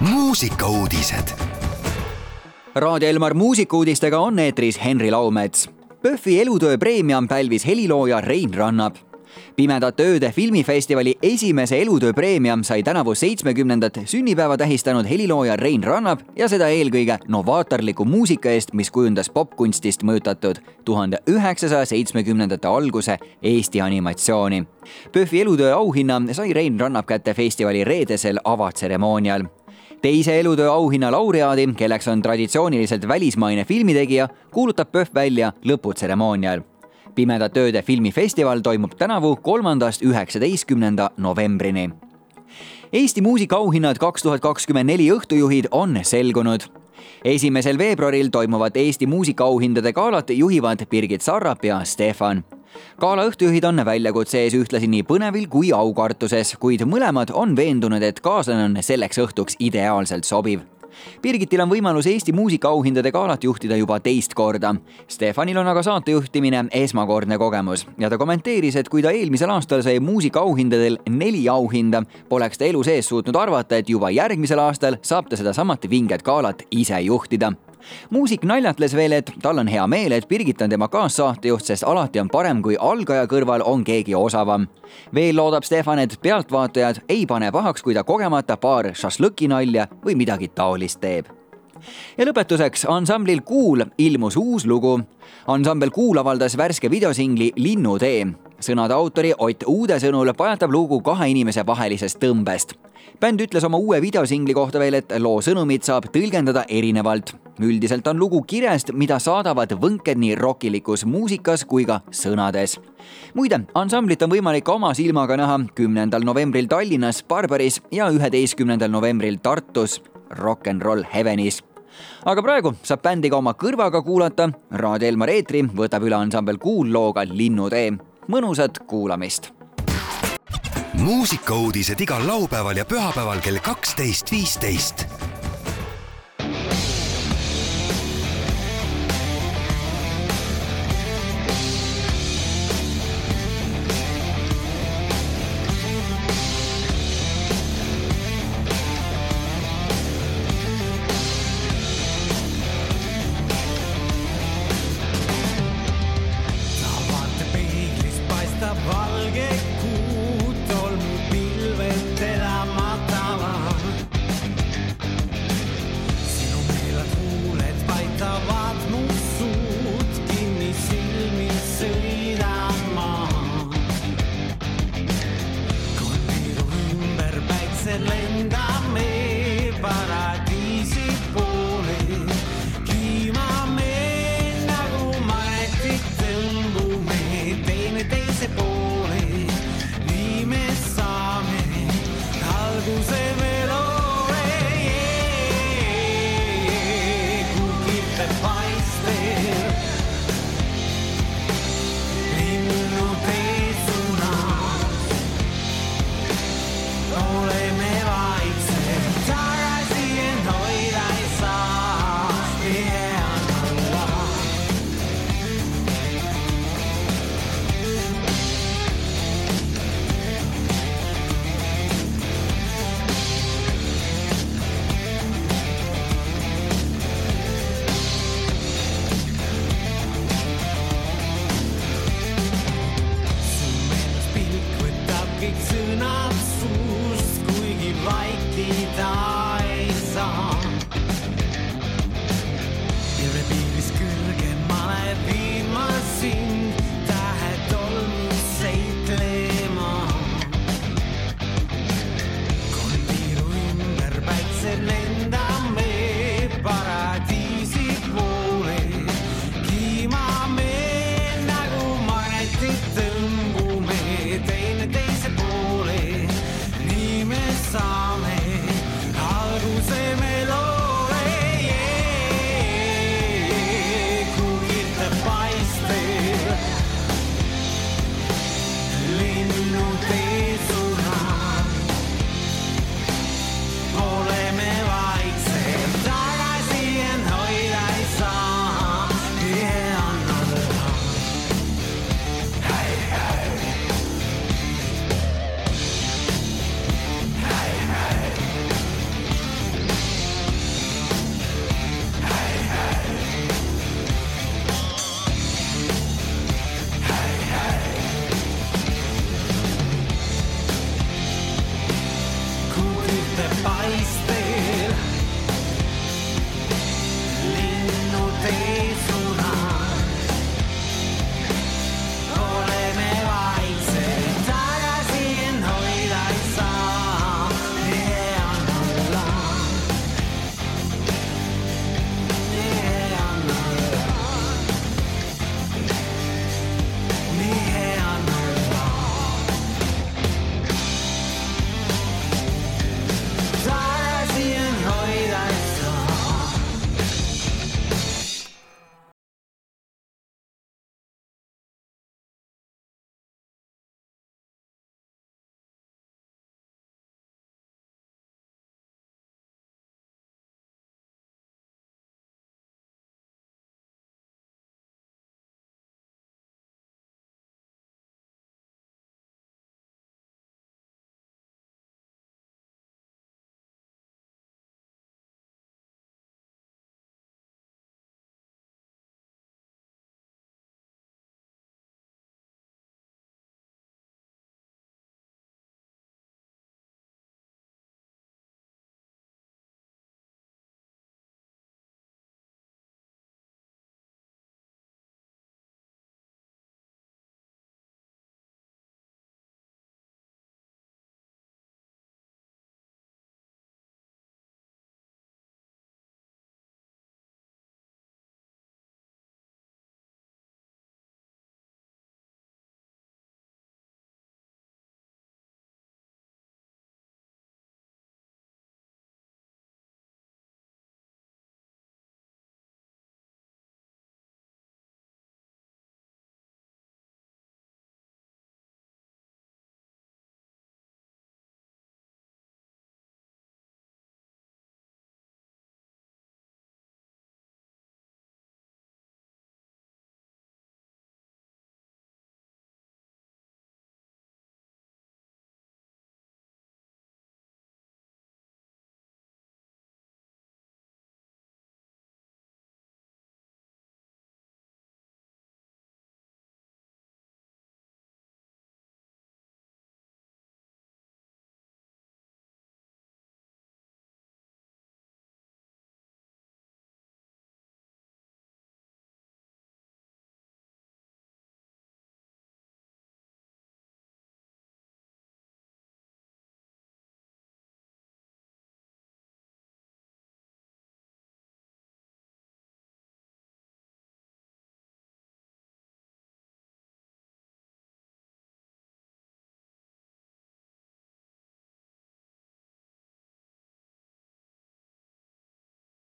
muusikauudised. Raadio Elmar muusikauudistega on eetris Henri Laumets. PÖFFi elutöö preemia pälvis helilooja Rein Rannap. pimedate ööde filmifestivali esimese elutöö preemia sai tänavu seitsmekümnendat sünnipäeva tähistanud helilooja Rein Rannap ja seda eelkõige novaatorliku muusika eest, mis kujundas popkunstist mõjutatud tuhande üheksasaja seitsmekümnendate alguse Eesti animatsiooni. PÖFFi elutöö auhinna sai Rein Rannap kätte festivali reedesel avatseremoonial teise elutöö auhinna laureaadi, kelleks on traditsiooniliselt välismaine filmitegija, kuulutab PÖFF välja lõputseremoonial. pimedate ööde filmifestival toimub tänavu kolmandast üheksateistkümnenda novembrini. Eesti muusikaauhinnad kaks tuhat kakskümmend neli õhtujuhid on selgunud esimesel veebruaril toimuvat Eesti muusikaauhindade galat juhivad Birgit Sarrap ja Stefan gala õhtujuhid on väljakutse ees ühtlasi nii põnevil kui aukartuses, kuid mõlemad on veendunud, et kaaslane on selleks õhtuks ideaalselt sobiv. Birgitil on võimalus Eesti muusikaauhindade galat juhtida juba teist korda. Stefanil on aga saate juhtimine esmakordne kogemus ja ta kommenteeris, et kui ta eelmisel aastal sai muusikaauhindadel neli auhinda, poleks ta elu sees suutnud arvata, et juba järgmisel aastal saab ta sedasamat vinget galat ise juhtida muusik naljatles veel, et tal on hea meel, et Birgit on tema kaassaatejuht, sest alati on parem, kui algaja kõrval on keegi osavam. veel loodab Stefan, et pealtvaatajad ei pane pahaks, kui ta kogemata paar šašlõkinalja või midagi taolist teeb ja lõpetuseks ansamblil Kuul ilmus uus lugu. ansambel Kuul avaldas värske videosingli Linnutee sõnade autori Ott Uude sõnul pajatab lugu kahe inimese vahelisest tõmbest. bänd ütles oma uue videosingli kohta veel, et loo sõnumit saab tõlgendada erinevalt. Üldiselt on lugu kirest, mida saadavad võnked nii rokilikus muusikas kui ka sõnades. muide, ansamblit on võimalik oma silmaga näha kümnendal novembril Tallinnas Barbaris ja üheteistkümnendal novembril Tartus Rock n Roll Heavenis aga praegu saab bändi ka oma kõrvaga kuulata. Raadio Elmar eetri võtab üle ansambel Kuul looga Linnutee mõnusat kuulamist. muusikauudised igal laupäeval ja pühapäeval kell kaksteist, viisteist